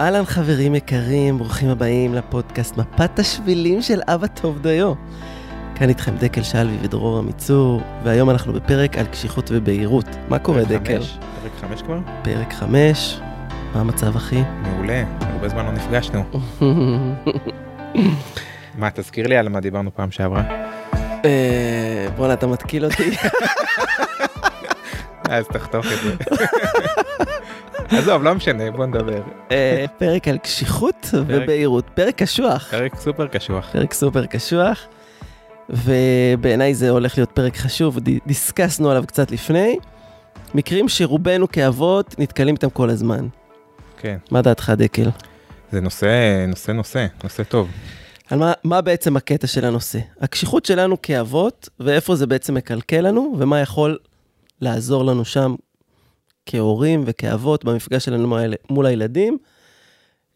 אהלן חברים יקרים, ברוכים הבאים לפודקאסט מפת השבילים של אבא טוב דיו. כאן איתכם דקל שלוי ודרור עמיצור, והיום אנחנו בפרק על קשיחות ובהירות. מה קורה פרק דקל? חמש. פרק חמש כבר? פרק חמש, מה המצב אחי? מעולה, הרבה זמן לא נפגשנו. מה, תזכיר לי על מה דיברנו פעם שעברה? אה, בואנה אתה מתקיל אותי. אז תחתוך את זה. עזוב, לא משנה, בוא נדבר. אה, פרק על קשיחות ובהירות, פרק קשוח. פרק סופר קשוח. פרק סופר קשוח, ובעיניי זה הולך להיות פרק חשוב, דיסקסנו עליו קצת לפני. מקרים שרובנו כאבות נתקלים איתם כל הזמן. כן, מה דעתך דקל? זה נושא, נושא, נושא, נושא טוב. על מה, מה בעצם הקטע של הנושא? הקשיחות שלנו כאבות, ואיפה זה בעצם מקלקל לנו, ומה יכול לעזור לנו שם כהורים וכאבות במפגש שלנו מול- הילדים.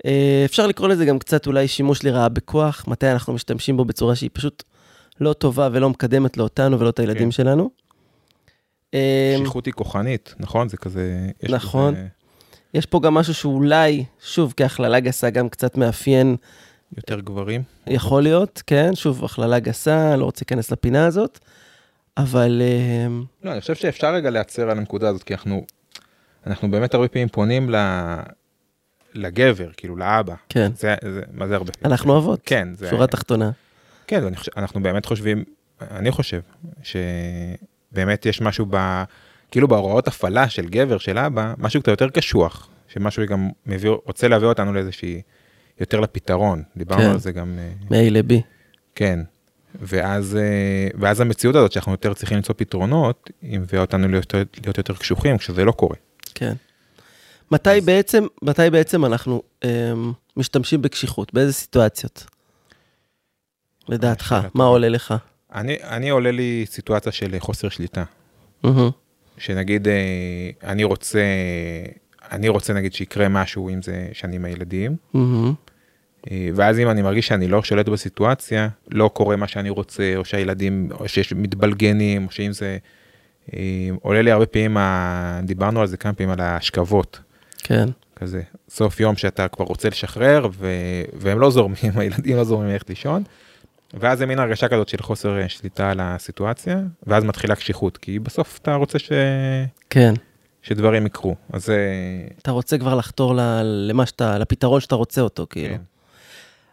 אה, אפשר לקרוא לזה גם קצת אולי שימוש לרעה בכוח, מתי אנחנו משתמשים בו בצורה שהיא פשוט לא טובה ולא מקדמת לא אותנו ולא את הילדים כן. שלנו. אה, קשיחות היא כוחנית, נכון? זה כזה... יש נכון. כזה יש פה גם משהו שאולי, שוב, כהכללה גסה, גם קצת מאפיין יותר גברים. יכול להיות, כן, שוב, הכללה גסה, לא רוצה להיכנס לפינה הזאת, אבל אה, לא, אני חושב שאפשר רגע להצר על הנקודה הזאת, כי אנחנו, אנחנו באמת הרבה פעמים פונים ל... לגבר, כאילו לאבא. כן, זה, זה, מה זה הרבה פעמים? אנחנו אבות, כן, זה... שורה תחתונה. כן, ואני חושב, אנחנו באמת חושבים, אני חושב, שבאמת יש משהו ב... כאילו בהוראות הפעלה של גבר, של אבא, משהו קצת יותר קשוח, שמשהו גם מביא, רוצה להביא אותנו לאיזושהי, יותר לפתרון. דיברנו כן. על זה גם, אה, מ-A ל-B. כן. ואז, אה, ואז המציאות הזאת שאנחנו יותר צריכים למצוא פתרונות, היא מביאה אותנו להיות, להיות יותר קשוחים, כשזה לא קורה. כן. מתי בעצם, מתי בעצם אנחנו אה, משתמשים בקשיחות? באיזה סיטואציות? לדעתך, מה. עולה לך? אני, אני עולה לי סיטואציה של חוסר שליטה. שנגיד אה, אני רוצה, אני רוצה נגיד שיקרה משהו עם זה שאני עם הילדים, אה, ואז אם אני מרגיש שאני לא שולט בסיטואציה, לא קורה מה שאני רוצה, או שהילדים, או שיש מתבלגנים, או שאם זה, עולה לי הרבה פעמים, דיברנו על זה כמה פעמים, על ההשכבות, כן, כזה, סוף יום שאתה כבר רוצה לשחרר, ו, והם לא זורמים, הילדים לא זורמים ללכת לישון, ואז זה מין הרגשה כזאת של חוסר אה, שליטה על הסיטואציה, ואז מתחילה קשיחות, כי בסוף אתה רוצה ש... כן. שדברים יקרו, אז זה... אתה רוצה כבר לחתור ל- למה שאתה, לפתרון שאתה רוצה אותו, כאילו. כן.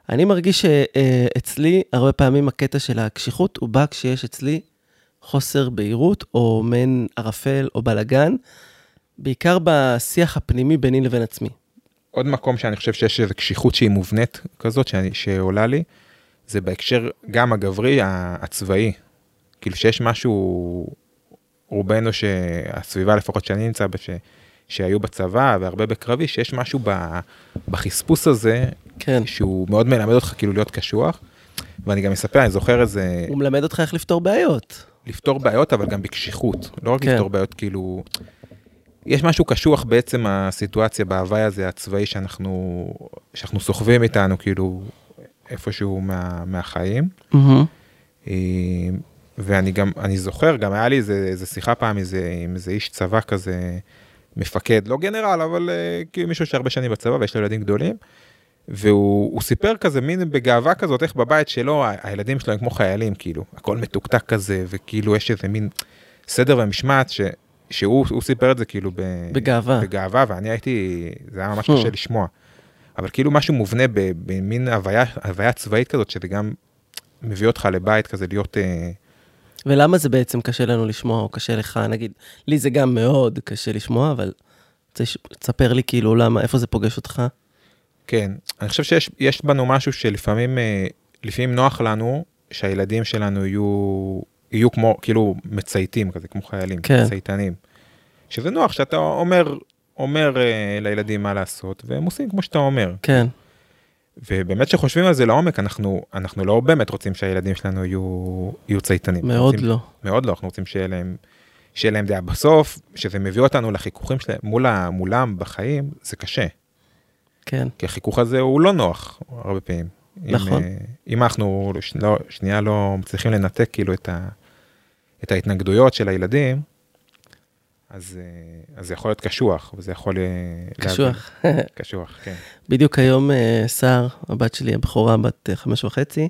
אני מרגיש שאצלי, הרבה פעמים הקטע של הקשיחות הוא בא כשיש אצלי חוסר בהירות, או מעין ערפל או בלאגן, בעיקר בשיח הפנימי ביני לבין עצמי. עוד מקום שאני חושב שיש איזו קשיחות שהיא מובנית כזאת שאני, שעולה לי, זה בהקשר גם הגברי הצבאי. כאילו שיש משהו, רובנו שהסביבה לפחות שאני נמצא בה, שהיו בצבא והרבה בקרבי, שיש משהו ב, בחספוס הזה, כן. שהוא מאוד מלמד אותך כאילו להיות קשוח. ואני גם אספר, אני זוכר איזה, הוא מלמד אותך איך לפתור בעיות. לפתור בעיות, אבל גם בקשיחות. לא רק כן. לפתור בעיות, כאילו... יש משהו קשוח בעצם הסיטואציה בהוואי הזה הצבאי שאנחנו, שאנחנו סוחבים איתנו, כאילו, איפשהו מה, מהחיים. אה, ואני גם, אני זוכר, גם היה לי איזה, איזה שיחה פעם איזה, עם איזה איש צבא כזה, מפקד, לא גנרל, אבל אה, כאילו מישהו שהרבה שנים בצבא ויש לו ילדים גדולים. והוא הוא סיפר כזה מין בגאווה כזאת איך בבית שלו הילדים שלו הם כמו חיילים כאילו הכל מתוקתק כזה וכאילו יש איזה מין סדר ומשמעת ש, שהוא הוא סיפר את זה כאילו ב, בגאווה. בגאווה ואני הייתי זה היה ממש Hmm. קשה לשמוע. אבל כאילו משהו מובנה במין הוויה הוויה צבאית כזאת שזה גם מביא אותך לבית כזה להיות אה, ולמה זה בעצם קשה לנו לשמוע, או קשה לך, נגיד, לי זה גם מאוד קשה לשמוע, אבל תספר לי כאילו למה, איפה זה פוגש אותך? כן אני חושב שיש יש בנו משהו שלפעמים אה, לפעמים נוח לנו שהילדים שלנו יהיו יהיו כמו כאילו מצייתים כזה כמו חיילים כן. צייתנים. שזה נוח שאתה אומר אומר אה, לילדים מה לעשות והם עושים כמו שאתה אומר כן, ובאמת שחושבים על זה לעומק אנחנו אנחנו לא באמת רוצים שהילדים שלנו יהיו יהיו צייתנים מאוד רוצים, לא. מאוד לא אנחנו רוצים שיהיה להם שיהיה להם דעה בסוף שזה מביא אותנו לחיכוכים שלהם מול מולם בחיים זה קשה. כן, כי החיכוך הזה הוא לא נוח הרבה פעמים. נכון. אם, אה, אם אנחנו לא, שנייה לא מצליחים לנתק כאילו את, ה, את ההתנגדויות של הילדים, אז, אה, אז זה יכול להיות קשוח, וזה יכול... אה, קשוח. להבין. קשוח, כן. בדיוק היום שר, הבת שלי הבכורה בת חמש וחצי,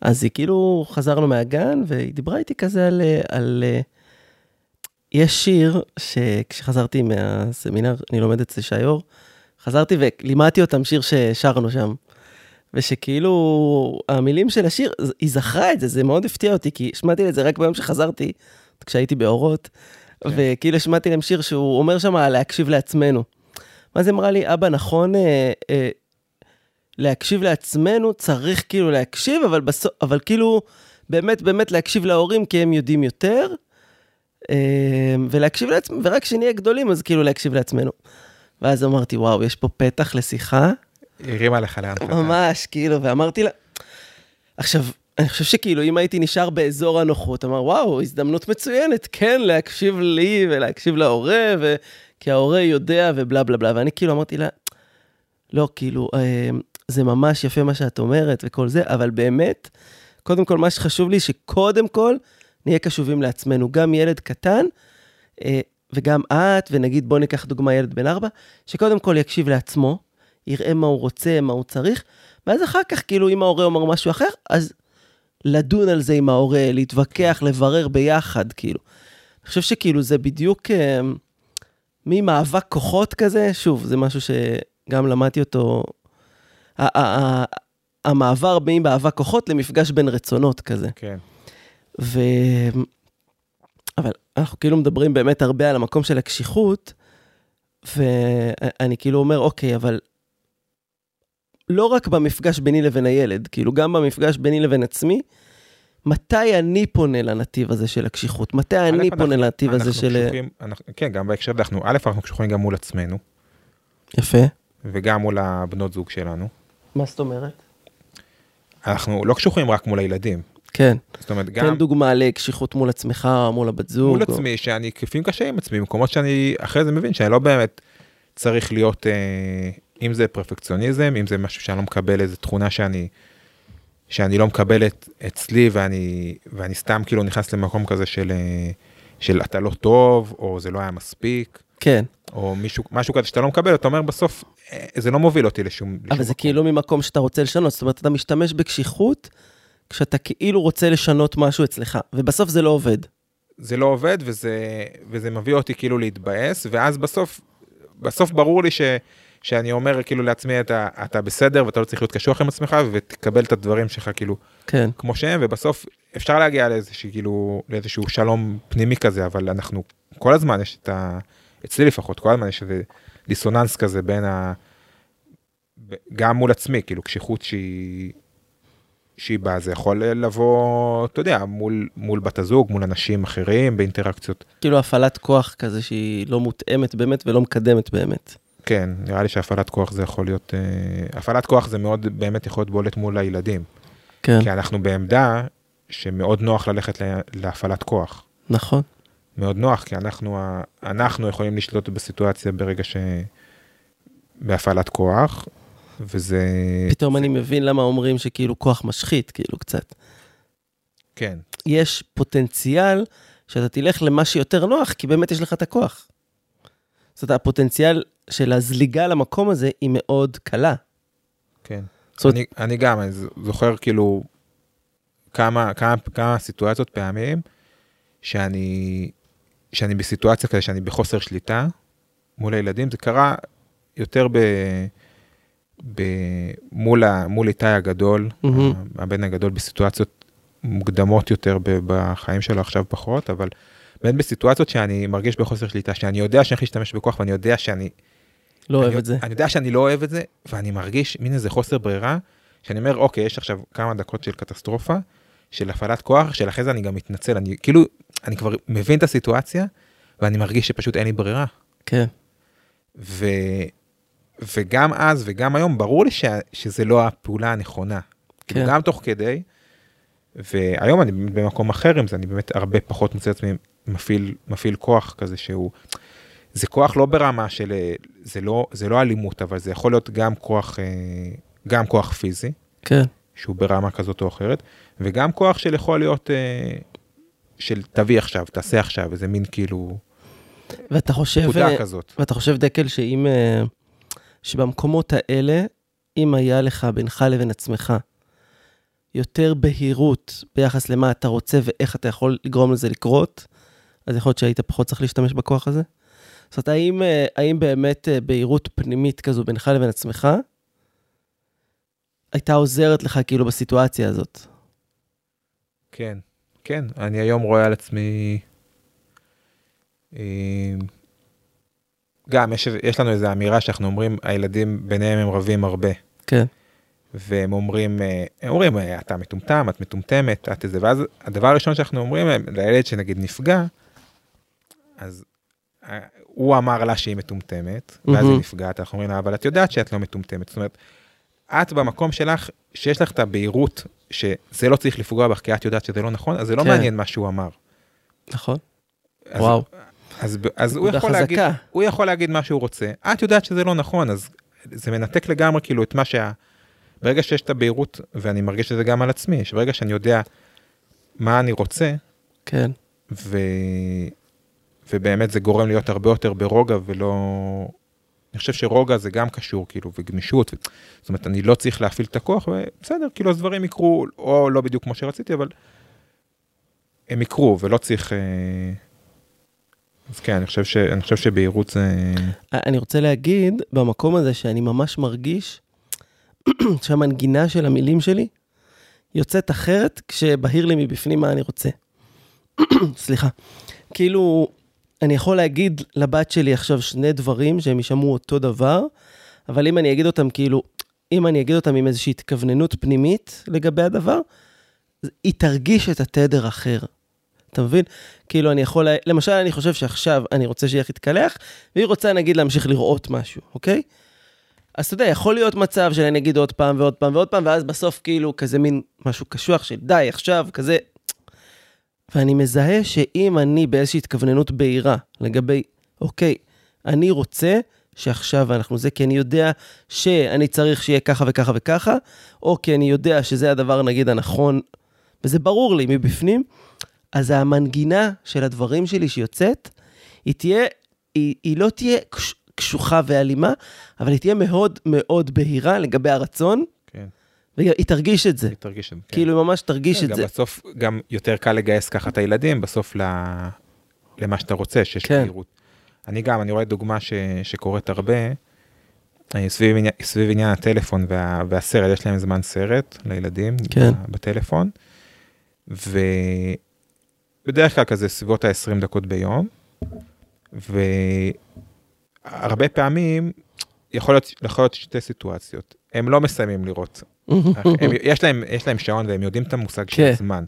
אז היא כאילו, חזרנו מהגן, והיא דיברה איתי כזה על... על יש שיר שכשחזרתי מהסמינר, אני לומד אצל שיור, חזרתי ולימדתי אותם שיר ששרנו שם. ושכאילו, המילים של השיר, היא זכרה את זה, זה מאוד הפתיע אותי, כי שמעתי את זה רק ביום שחזרתי, כשהייתי באורות, כן. וכאילו השמעתי להם שיר שהוא אומר שם להקשיב לעצמנו. ואז היא אמרה לי, אבא, נכון, אה, אה, להקשיב לעצמנו, צריך כאילו להקשיב, אבל, בסוף, אבל כאילו, באמת באמת להקשיב להורים, כי הם יודעים יותר, אה, ולהקשיב לעצמנו, ורק כשנהיה גדולים, אז כאילו להקשיב לעצמנו. ואז אמרתי, וואו, יש פה פתח לשיחה, הרימה לך להנחתה. ממש, כאילו, ואמרתי לה... עכשיו, אני חושב שכאילו, אם הייתי נשאר באזור הנוחות, אמר, וואו, הזדמנות מצוינת, כן, להקשיב לי ולהקשיב להורה, ו... כי ההורה יודע ובלה בלה בלה, ואני כאילו אמרתי לה, לא, כאילו, אה, זה ממש יפה מה שאת אומרת וכל זה, אבל באמת, קודם כל, מה שחשוב לי, שקודם כל, נהיה קשובים לעצמנו. גם ילד קטן, אה, וגם את, ונגיד, בוא ניקח דוגמה ילד בן ארבע, שקודם כל יקשיב לעצמו, יראה מה הוא רוצה, מה הוא צריך, ואז אחר כך, כאילו, אם ההורה אומר משהו אחר, אז לדון על זה עם ההורה, להתווכח, לברר ביחד, כאילו. אני חושב שכאילו זה בדיוק אה, ממאבק כוחות כזה, שוב, זה משהו שגם למדתי אותו, המעבר ממאבק כוחות למפגש בין רצונות כזה. כן. ו... אבל אנחנו כאילו מדברים באמת הרבה על המקום של הקשיחות, ואני כאילו אומר, אוקיי, אבל לא רק במפגש ביני לבין הילד, כאילו גם במפגש ביני לבין עצמי, מתי אני פונה לנתיב הזה של הקשיחות? מתי אני א', פונה אנחנו- לנתיב הזה אנחנו של... קשוחים- אנחנו- כן, גם בהקשר הזה, אנחנו, א', אנחנו קשוחים גם מול עצמנו, יפה. וגם מול הבנות זוג שלנו. מה זאת אומרת? אנחנו לא קשוחים רק מול הילדים. כן. זאת אומרת, תן גם דוגמה לקשיחות מול עצמך, מול הבת זוג. מול או- עצמי, שאני לפעמים קשה עם עצמי, במקומות שאני אחרי זה מבין שאני לא באמת צריך להיות, אה, אם זה פרפקציוניזם, אם זה משהו שאני לא מקבל, איזה תכונה שאני, שאני לא מקבל את, אצלי, ואני, ואני סתם כאילו נכנס למקום כזה של, אה, של אתה לא טוב, או זה לא היה מספיק, כן, או מישהו, משהו כזה שאתה לא מקבל, אתה אומר בסוף, אה, זה לא מוביל אותי לשום... אבל לשום זה מקום. כאילו ממקום שאתה רוצה לשנות, זאת אומרת, אתה משתמש בקשיחות כשאתה כאילו רוצה לשנות משהו אצלך, ובסוף זה לא עובד. זה לא עובד וזה, וזה מביא אותי כאילו להתבאס, ואז בסוף, בסוף ברור לי ש, שאני אומר כאילו לעצמי, אתה, אתה בסדר ואתה לא צריך להיות קשוח עם עצמך, ותקבל את הדברים שלך כאילו כן, כמו שהם, ובסוף אפשר להגיע לאיזשהו כאילו, לאיזשהו שלום פנימי כזה, אבל אנחנו, כל הזמן יש את ה... אצלי לפחות, כל הזמן יש איזה דיסוננס כזה בין ה... גם מול עצמי, כאילו קשיחות שהיא... שהיא באה, זה יכול לבוא, אתה יודע, מול, מול בת הזוג, מול אנשים אחרים, באינטראקציות. כאילו הפעלת כוח כזה שהיא לא מותאמת באמת ולא מקדמת באמת. כן, נראה לי שהפעלת כוח זה יכול להיות, אה, הפעלת כוח זה מאוד באמת יכול להיות בולט מול הילדים. כן, כי אנחנו בעמדה שמאוד נוח ללכת לה- להפעלת כוח. נכון. מאוד נוח, כי אנחנו, אנחנו יכולים לשלוט בסיטואציה ברגע ש... בהפעלת כוח, וזה... פתאום אני מבין למה אומרים שכאילו כוח משחית, כאילו קצת. כן, יש פוטנציאל שאתה תלך למה שיותר נוח, כי באמת יש לך את הכוח. זאת אומרת, הפוטנציאל של הזליגה למקום הזה היא מאוד קלה. כן. זאת אומרת, אני, אני גם, אני זוכר כאילו כמה, כמה, כמה סיטואציות פעמים שאני, שאני בסיטואציה כזה שאני בחוסר שליטה מול הילדים, זה קרה יותר ב... ב מול, ה, מול איתי הגדול, מהמם. הבן הגדול בסיטואציות מוקדמות יותר בחיים שלו עכשיו פחות, אבל באמת בסיטואציות שאני מרגיש בחוסר שליטה, שאני יודע שאני הולך להשתמש בכוח ואני יודע שאני לא אוהב אני, את זה. אני יודע שאני לא אוהב את זה, ואני מרגיש מין איזה חוסר ברירה, שאני אומר, אוקיי, יש עכשיו כמה דקות של קטסטרופה, של הפעלת כוח, שלאחרי זה אני גם מתנצל, אני כאילו, אני כבר מבין את הסיטואציה, ואני מרגיש שפשוט אין לי ברירה. כן, ו, וגם אז וגם היום, ברור לי ש, שזה לא הפעולה הנכונה. כאילו, כן. גם תוך כדי, והיום אני במקום אחר עם זה, אני באמת הרבה פחות מוצא עצמי מפעיל, מפעיל כוח כזה שהוא, זה כוח לא ברמה של, זה לא, זה לא אלימות, אבל זה יכול להיות גם כוח, אה, גם כוח פיזי, כן, שהוא ברמה כזאת או אחרת, וגם כוח של יכול להיות, אה, של תביא עכשיו, תעשה עכשיו, איזה מין כאילו, ואתה חושב, נקודה אה, כזאת. ואתה חושב, דקל, שאם, שבמקומות האלה, אם היה לך בינך לבין עצמך יותר בהירות ביחס למה אתה רוצה ואיך אתה יכול לגרום לזה לקרות, אז יכול להיות שהיית פחות צריך להשתמש בכוח הזה? זאת אומרת, האם, אה, האם באמת אה, בהירות פנימית כזו בינך לבין עצמך, הייתה עוזרת לך כאילו בסיטואציה הזאת? כן, כן, אני היום רואה על עצמי... אה, גם יש, יש לנו איזו אמירה שאנחנו אומרים, הילדים ביניהם הם רבים הרבה. כן. והם אומרים, אה, הם אומרים, אה, אתה מטומטם, את מטומטמת, את איזה, ואז הדבר הראשון שאנחנו אומרים להם, לילד שנגיד נפגע, אז אה, הוא אמר לה שהיא מטומטמת, ואז מהמם. היא נפגעת, אנחנו אומרים לה, אבל את יודעת שאת לא מטומטמת. זאת אומרת, את במקום שלך, שיש לך את הבהירות שזה לא צריך לפגוע בך, כי את יודעת שזה לא נכון, אז זה לא כן. מעניין מה שהוא אמר. נכון? אז- וואו. אז, אז הוא, יכול להגיד. הוא יכול להגיד מה שהוא רוצה, את יודעת שזה לא נכון, אז זה מנתק לגמרי כאילו את מה שה... ברגע שיש את הבהירות, ואני מרגיש את זה גם על עצמי, שברגע שאני יודע מה אני רוצה, כן. ו... ובאמת זה גורם להיות הרבה יותר ברוגע ולא... אני חושב שרוגע זה גם קשור כאילו וגמישות. זאת אומרת אני לא צריך להפעיל את הכוח ובסדר כאילו אז דברים יקרו או לא בדיוק כמו שרציתי אבל הם יקרו ולא צריך. אה, אז כן אני חושב ש... אני חושב שבהירות זה... אני רוצה להגיד במקום הזה שאני ממש מרגיש שהמנגינה של המילים שלי יוצאת אחרת כשבהיר לי מבפנים מה אני רוצה. סליחה. כאילו, אני יכול להגיד לבת שלי עכשיו שני דברים שהם יישמעו אותו דבר, אבל אם אני אגיד אותם כאילו, אם אני אגיד אותם עם איזושהי התכווננות פנימית לגבי הדבר, היא תרגיש את התדר אחר. אתה מבין? כאילו, אני יכול, למשל, אני חושב שעכשיו אני רוצה שיח יתקלח, והיא רוצה, נגיד, להמשיך לראות משהו, אוקיי? אז אתה יודע, יכול להיות מצב שאני אגיד עוד פעם ועוד פעם ועוד פעם, ואז בסוף כאילו כזה מין משהו קשוח של די, עכשיו, כזה... ואני מזהה שאם אני באיזושהי התכווננות בהירה לגבי, אוקיי, אני רוצה שעכשיו אנחנו זה, כי אני יודע שאני צריך שיהיה ככה וככה וככה, או כי אני יודע שזה הדבר, נגיד, הנכון, וזה ברור לי מבפנים, אז המנגינה של הדברים שלי שיוצאת, היא תהיה, היא, היא לא תהיה קש, קשוחה ואלימה, אבל היא תהיה מאוד מאוד בהירה לגבי הרצון, כן. והיא תרגיש את זה. היא תרגיש את זה. כן. כאילו, היא ממש תרגיש כן, את גם זה. בסוף גם יותר קל לגייס ככה את הילדים בסוף ל... למה שאתה רוצה שיש כן. בהירות. אני גם אני רואה דוגמה ש... שקורית הרבה אה, סביב סביב עניין הטלפון וה... והסרט יש להם זמן סרט לילדים כן. בטלפון. ובדרך כלל כזה סביבות ה-20 דקות ביום. והרבה פעמים יכול להיות, יכול להיות שתי סיטואציות הם לא מסיימים לראות הם, יש, להם, יש להם שעון והם יודעים את המושג של כן. זמן,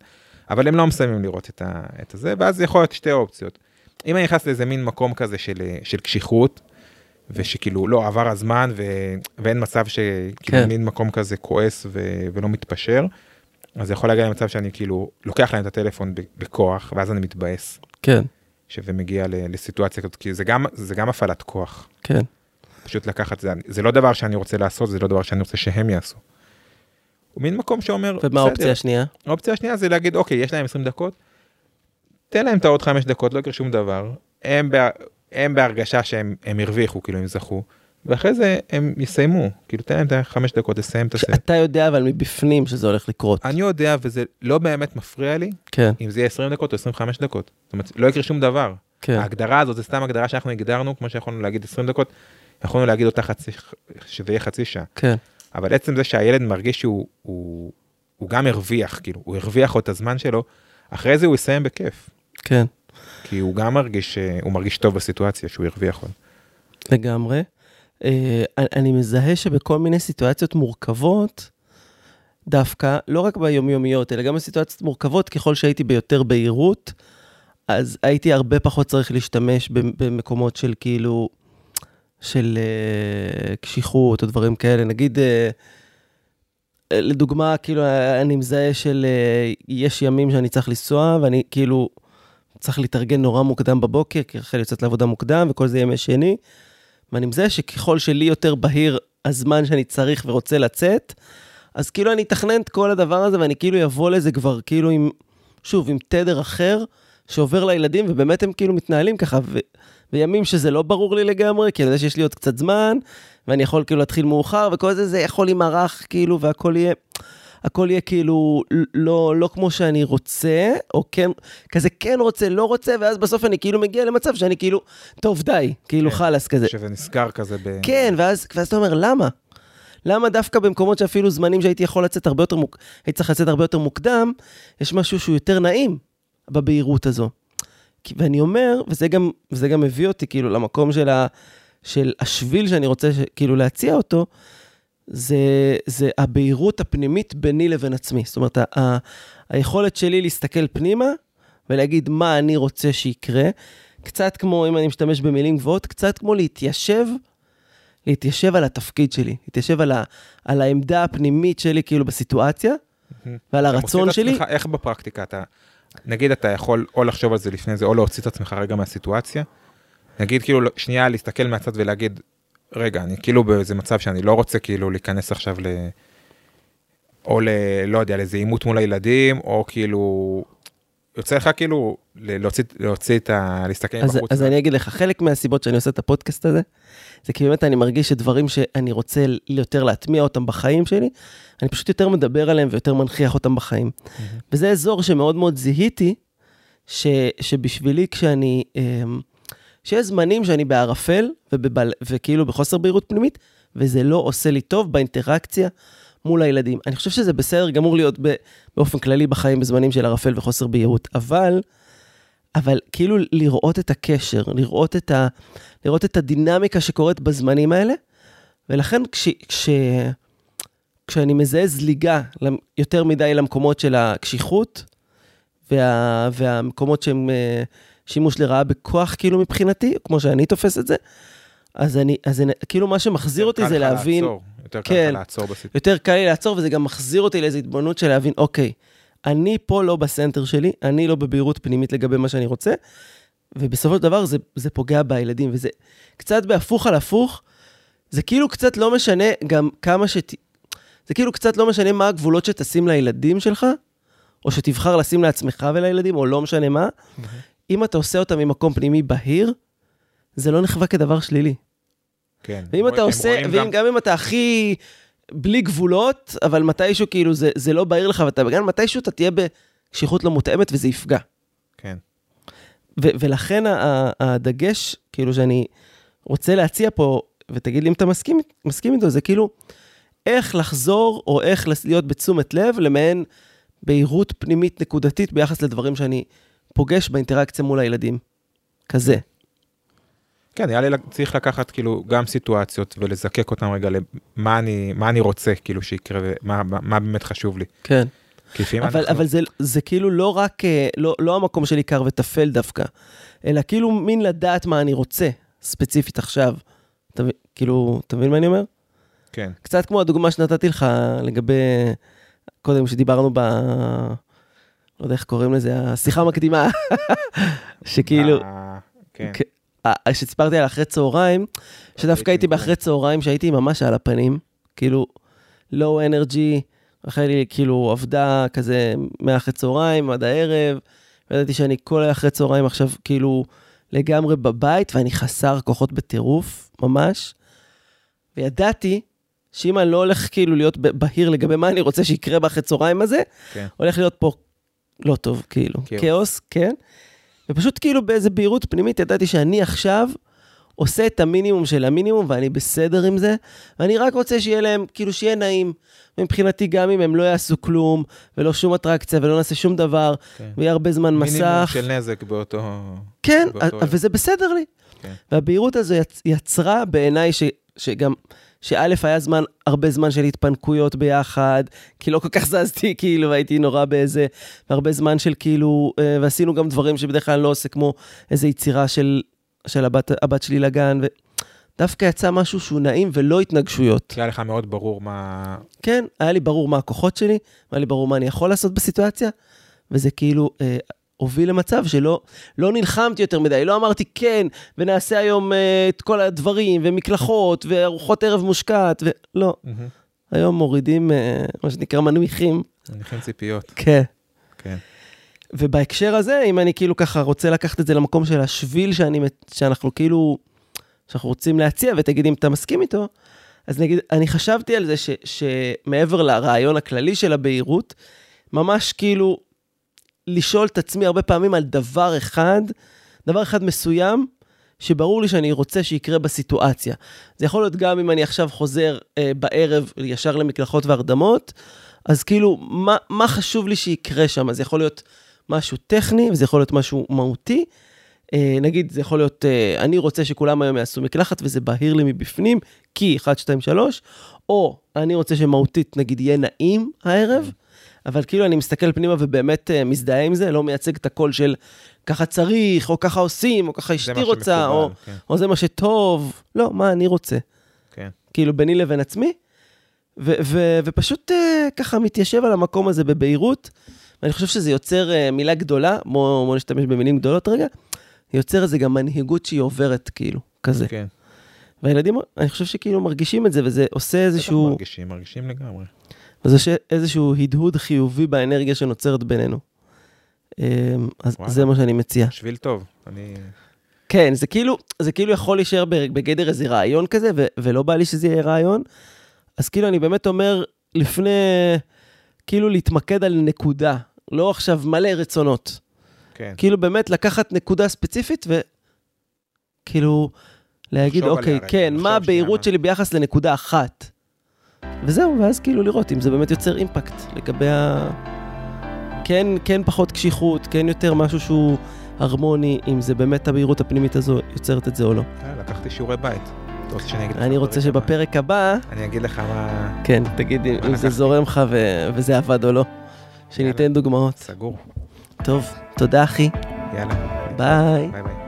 אבל הם לא מסיימים לראות את, ה, את הזה, ואז יכול להיות שתי אופציות. אם אני נכנס לאיזה מין מקום כזה של, של קשיחות, ושכאילו לא עבר הזמן ו, ואין מצב שכאילו. כן. מין מקום כזה כועס ו, ולא מתפשר, אז זה יכול להגיע למצב שאני כאילו לוקח להם את הטלפון בכוח, ואז אני מתבאס, כן, שזה מגיע לסיטואציה כזאת, כי זה גם, זה גם הפעלת כוח. כן, פשוט לקחת זה, זה לא דבר שאני רוצה לעשות, זה לא דבר שאני רוצה שהם יעשו. הוא מין מקום שאומר, ומה האופציה השנייה? האופציה השנייה זה להגיד, אוקיי, יש להם 20 דקות, תן להם את העוד 5 דקות, לא יקרה שום דבר, הם, בה, הם בהרגשה שהם הם הרוויחו, כאילו הם זכו, ואחרי זה הם יסיימו, כאילו תן להם את החמש דקות לסיים את הסרט. אתה יודע אבל מבפנים שזה הולך לקרות. אני יודע וזה לא באמת מפריע לי כן, אם זה יהיה 20 דקות או 25 דקות. זאת אומרת, לא יקרה שום דבר. כן, ההגדרה הזאת זה סתם הגדרה שאנחנו הגדרנו, כמו שיכולנו להגיד 20 דקות, יכולנו להגיד אותה חצי, שזה יהיה חצי שעה. כן, אבל עצם זה שהילד מרגיש שהוא הוא, הוא גם הרוויח, כאילו, הוא הרוויח עוד את הזמן שלו, אחרי זה הוא יסיים בכיף. כן, כי הוא גם מרגיש, אה, הוא מרגיש טוב בסיטואציה שהוא הרוויח עוד. לגמרי. אה, אני- מזהה שבכל מיני סיטואציות מורכבות, דווקא, לא רק ביומיומיות, אלא גם בסיטואציות מורכבות, ככל שהייתי ביותר בהירות, אז הייתי הרבה פחות צריך להשתמש במ- במקומות של כאילו, של אה, קשיחות או דברים כאלה. נגיד, אה, לדוגמה, כאילו, אני מזהה של, אה, יש ימים שאני צריך לנסוע, ואני כאילו צריך להתארגן נורא מוקדם בבוקר, כי רחל יוצאת לעבודה מוקדם, וכל זה ימי שני. ואני מזהה שככל שלי יותר בהיר הזמן שאני צריך ורוצה לצאת, אז כאילו אני אתכנן את כל הדבר הזה, ואני כאילו אבוא לזה כבר כאילו עם, שוב, עם תדר אחר שעובר לילדים, ובאמת הם כאילו מתנהלים ככה, ו, וימים שזה לא ברור לי לגמרי, כי אני יודע שיש לי עוד קצת זמן, ואני יכול כאילו להתחיל מאוחר, וכל זה, זה יכול להימרח, כאילו, והכל יהיה... הכל יהיה כאילו לא, לא כמו שאני רוצה, או כן, כזה כן רוצה, לא רוצה, ואז בסוף אני כאילו מגיע למצב שאני כאילו, טוב, די, כאילו כן, חלאס כזה. שזה נסגר כזה ב... כן, ואז, ואז אתה אומר, למה? למה דווקא במקומות שאפילו זמנים שהייתי יכול לצאת הרבה יותר, מוק... הייתי צריך לצאת הרבה יותר מוקדם, יש משהו שהוא יותר נעים בבהירות הזו. כי- ואני אומר, וזה גם, וזה גם מביא אותי כאילו למקום של, ה, של השביל שאני רוצה ש, כאילו להציע אותו, זה, זה הבהירות הפנימית ביני לבין עצמי. זאת אומרת, ה, היכולת שלי להסתכל פנימה ולהגיד מה אני רוצה שיקרה, קצת כמו, אם אני משתמש במילים גבוהות, קצת כמו להתיישב, להתיישב על התפקיד שלי, להתיישב על, ה, על העמדה הפנימית שלי כאילו בסיטואציה, ועל הרצון שלי. עצמך, איך בפרקטיקה אתה, נגיד אתה יכול או לחשוב על זה לפני זה, או להוציא את עצמך רגע מהסיטואציה. נגיד כאילו שנייה להסתכל מהצד ולהגיד, רגע, אני כאילו באיזה מצב שאני לא רוצה כאילו להיכנס עכשיו ל... או ל... לא יודע, לאיזה עימות מול הילדים, או כאילו... יוצא לך כאילו להוציא, להוציא את ה... להסתכל אז, בחוץ. אז אני אגיד לך, חלק מהסיבות שאני עושה את הפודקאסט הזה, זה כי באמת אני מרגיש שדברים שאני רוצה יותר להטמיע אותם בחיים שלי, אני פשוט יותר מדבר עליהם ויותר מנכיח אותם בחיים. וזה אזור שמאוד מאוד זיהיתי, ש, שבשבילי כשאני, אמ, שיש זמנים שאני בערפל ובבל, וכאילו בחוסר בהירות פנימית, וזה לא עושה לי טוב באינטראקציה מול הילדים. אני חושב שזה בסדר גמור להיות ב, באופן כללי בחיים בזמנים של ערפל וחוסר בהירות, אבל, אבל כאילו לראות את הקשר, לראות את, ה, לראות את הדינמיקה שקורית בזמנים האלה, ולכן כש, כש, כשאני מזהה זליגה יותר מדי למקומות של הקשיחות, וה, והמקומות שהם אה, שימוש לרעה בכוח, כאילו מבחינתי, כמו שאני תופס את זה, אז אני, אז אני, כאילו מה שמחזיר אותי זה להבין, לעצור, יותר קל כן. לך לעצור בסיטואציה. יותר קל לי לעצור, וזה גם מחזיר אותי לאיזו התבוננות של להבין, אוקיי, אני פה לא בסנטר שלי, אני לא בבהירות פנימית לגבי מה שאני רוצה, ובסופו של דבר זה, זה פוגע בילדים, וזה קצת בהפוך על הפוך, זה כאילו קצת לא משנה גם כמה שת... זה כאילו קצת לא משנה מה הגבולות שתשים לילדים שלך, או שתבחר לשים לעצמך ולילדים, או לא משנה מה, אם אתה עושה אותם ממקום פנימי בהיר, זה לא נחווה כדבר שלילי. כן. ואם אתה עושה, ואם גם- גם אם אתה הכי בלי גבולות, אבל מתישהו כאילו זה, זה לא בהיר לך, ואתה גם מתישהו אתה תהיה בקשיחות לא מותאמת וזה יפגע. כן. ו- ולכן הדגש, כאילו שאני רוצה להציע פה, ותגיד לי אם אתה מסכים, מסכים איתו, זה כאילו איך לחזור, או איך להיות בתשומת לב למעין בהירות פנימית נקודתית ביחס לדברים שאני פוגש באינטראקציה מול הילדים. כזה. כן, נראה לי צריך לקחת כאילו גם סיטואציות ולזקק אותם רגע למה אני, מה אני רוצה כאילו שיקרה ומה מה, מה באמת חשוב לי. כן. אבל, אנחנו... אבל זה, זה כאילו לא רק, אה, לא, לא המקום של עיקר וטפל דווקא, אלא כאילו מין לדעת מה אני רוצה, ספציפית עכשיו. אתה, כאילו, אתה מבין מה אני אומר? כן, קצת כמו הדוגמה שנתתי לך לגבי, קודם שדיברנו ב... לא יודע איך קוראים לזה, השיחה המקדימה, שכאילו, אה, כן, כ- אה, שסיפרתי על אחרי צהריים, שדווקא הייתי באחרי צהריים שהייתי ממש על הפנים, כאילו, לואו אנרגי, אחרי לי כאילו עבדה כזה מאחרי צהריים עד הערב, וידעתי שאני כל אחרי צהריים עכשיו כאילו לגמרי בבית, ואני חסר כוחות בטירוף, ממש. וידעתי שאם אני לא הולך כאילו להיות בהיר לגבי מה אני רוצה שיקרה באחרי צהריים הזה, כן. הולך להיות פה לא טוב, כאילו. כאוס. כאוס, כן. ופשוט כאילו באיזה בהירות פנימית ידעתי שאני עכשיו עושה את המינימום של המינימום ואני בסדר עם זה, ואני רק רוצה שיהיה להם, כאילו שיהיה נעים. מבחינתי גם אם הם לא יעשו כלום, ולא שום אטרקציה, ולא נעשה שום דבר, כן. ויהיה הרבה זמן מינימום מסך. של נזק באותו... כן, באותו. וזה בסדר לי. כן. והבהירות הזו יצ- יצרה בעיניי ש, שגם, שא' היה זמן, הרבה זמן של התפנקויות ביחד, כי לא כל כך זזתי, כאילו, הייתי נורא באיזה, והרבה זמן של כאילו, אה, ועשינו גם דברים שבדרך כלל אני לא עושה, כמו איזו יצירה של, של הבת, הבת שלי לגן, ודווקא יצא משהו שהוא נעים ולא התנגשויות. היה לך מאוד ברור מה... כן, היה לי ברור מה הכוחות שלי, היה לי ברור מה אני יכול לעשות בסיטואציה, וזה כאילו אה, הוביל למצב שלא לא נלחמתי יותר מדי, לא אמרתי כן, ונעשה היום אה, את כל הדברים, ומקלחות, וארוחות ערב מושקעת, ולא. היום מורידים, אה, מה שנקרא, מנמיכים. מניחים ציפיות. כן. כן. ובהקשר הזה, אם אני כאילו ככה רוצה לקחת את זה למקום של השביל שאני, שאנחנו כאילו, שאנחנו רוצים להציע, ותגיד אם אתה מסכים איתו, אז נגיד, אני חשבתי על זה ש, שמעבר לרעיון הכללי של הבהירות, ממש כאילו לשאול את עצמי הרבה פעמים על דבר אחד, דבר אחד מסוים, שברור לי שאני רוצה שיקרה בסיטואציה. זה יכול להיות גם אם אני עכשיו חוזר אה, בערב ישר למקלחות והרדמות, אז כאילו, מה, מה חשוב לי שיקרה שם? זה יכול להיות משהו טכני, וזה יכול להיות משהו מהותי. אה, נגיד, זה יכול להיות, אה, אני רוצה שכולם היום יעשו מקלחת וזה בהיר לי מבפנים, כי 1, 2, 3, או אני רוצה שמהותית, נגיד, יהיה נעים הערב, אבל כאילו אני מסתכל פנימה ובאמת אה, מזדהה עם זה, לא מייצג את הקול של ככה צריך, או ככה עושים, או ככה אשתי רוצה, או, כן. או זה מה שטוב. לא, מה אני רוצה. כן. כאילו, ביני לבין עצמי, ו- ו- ופשוט uh, ככה מתיישב על המקום הזה בבהירות. ואני חושב שזה יוצר uh, מילה גדולה, בואו בוא נשתמש במילים גדולות רגע, יוצר איזה גם מנהיגות שהיא עוברת, כאילו, כזה. כן. והילדים, אני חושב שכאילו מרגישים את זה, וזה עושה איזשהו... מרגישים, מרגישים לגמרי. וזה עושה איזשהו הדהוד חיובי באנרגיה שנוצרת בינינו. אמ, אז וואלה. זה מה שאני מציע. שביל טוב, אני... כן, זה כאילו, זה כאילו יכול להישאר בגדר איזה רעיון כזה, ו- ולא בא לי שזה יהיה רעיון. אז כאילו, אני באמת אומר, לפני, כאילו להתמקד על נקודה, לא עכשיו מלא רצונות. כן. כאילו באמת לקחת נקודה ספציפית וכאילו להגיד, אוקיי, כן, מה הבהירות שלי ביחס לנקודה אחת? וזהו, ואז כאילו לראות אם זה באמת יוצר אימפקט לגבי ה... כן, כן פחות קשיחות, כן יותר משהו שהוא הרמוני, אם זה באמת הבהירות הפנימית הזו יוצרת את זה או לא. אה, לקחתי שיעורי בית. אני רוצה שבפרק הבא... אני אגיד לך מה... כן, תגיד אם זה זורם לך וזה עבד או לא. שניתן דוגמאות. סגור. טוב, תודה אחי. יאללה. ביי. ביי.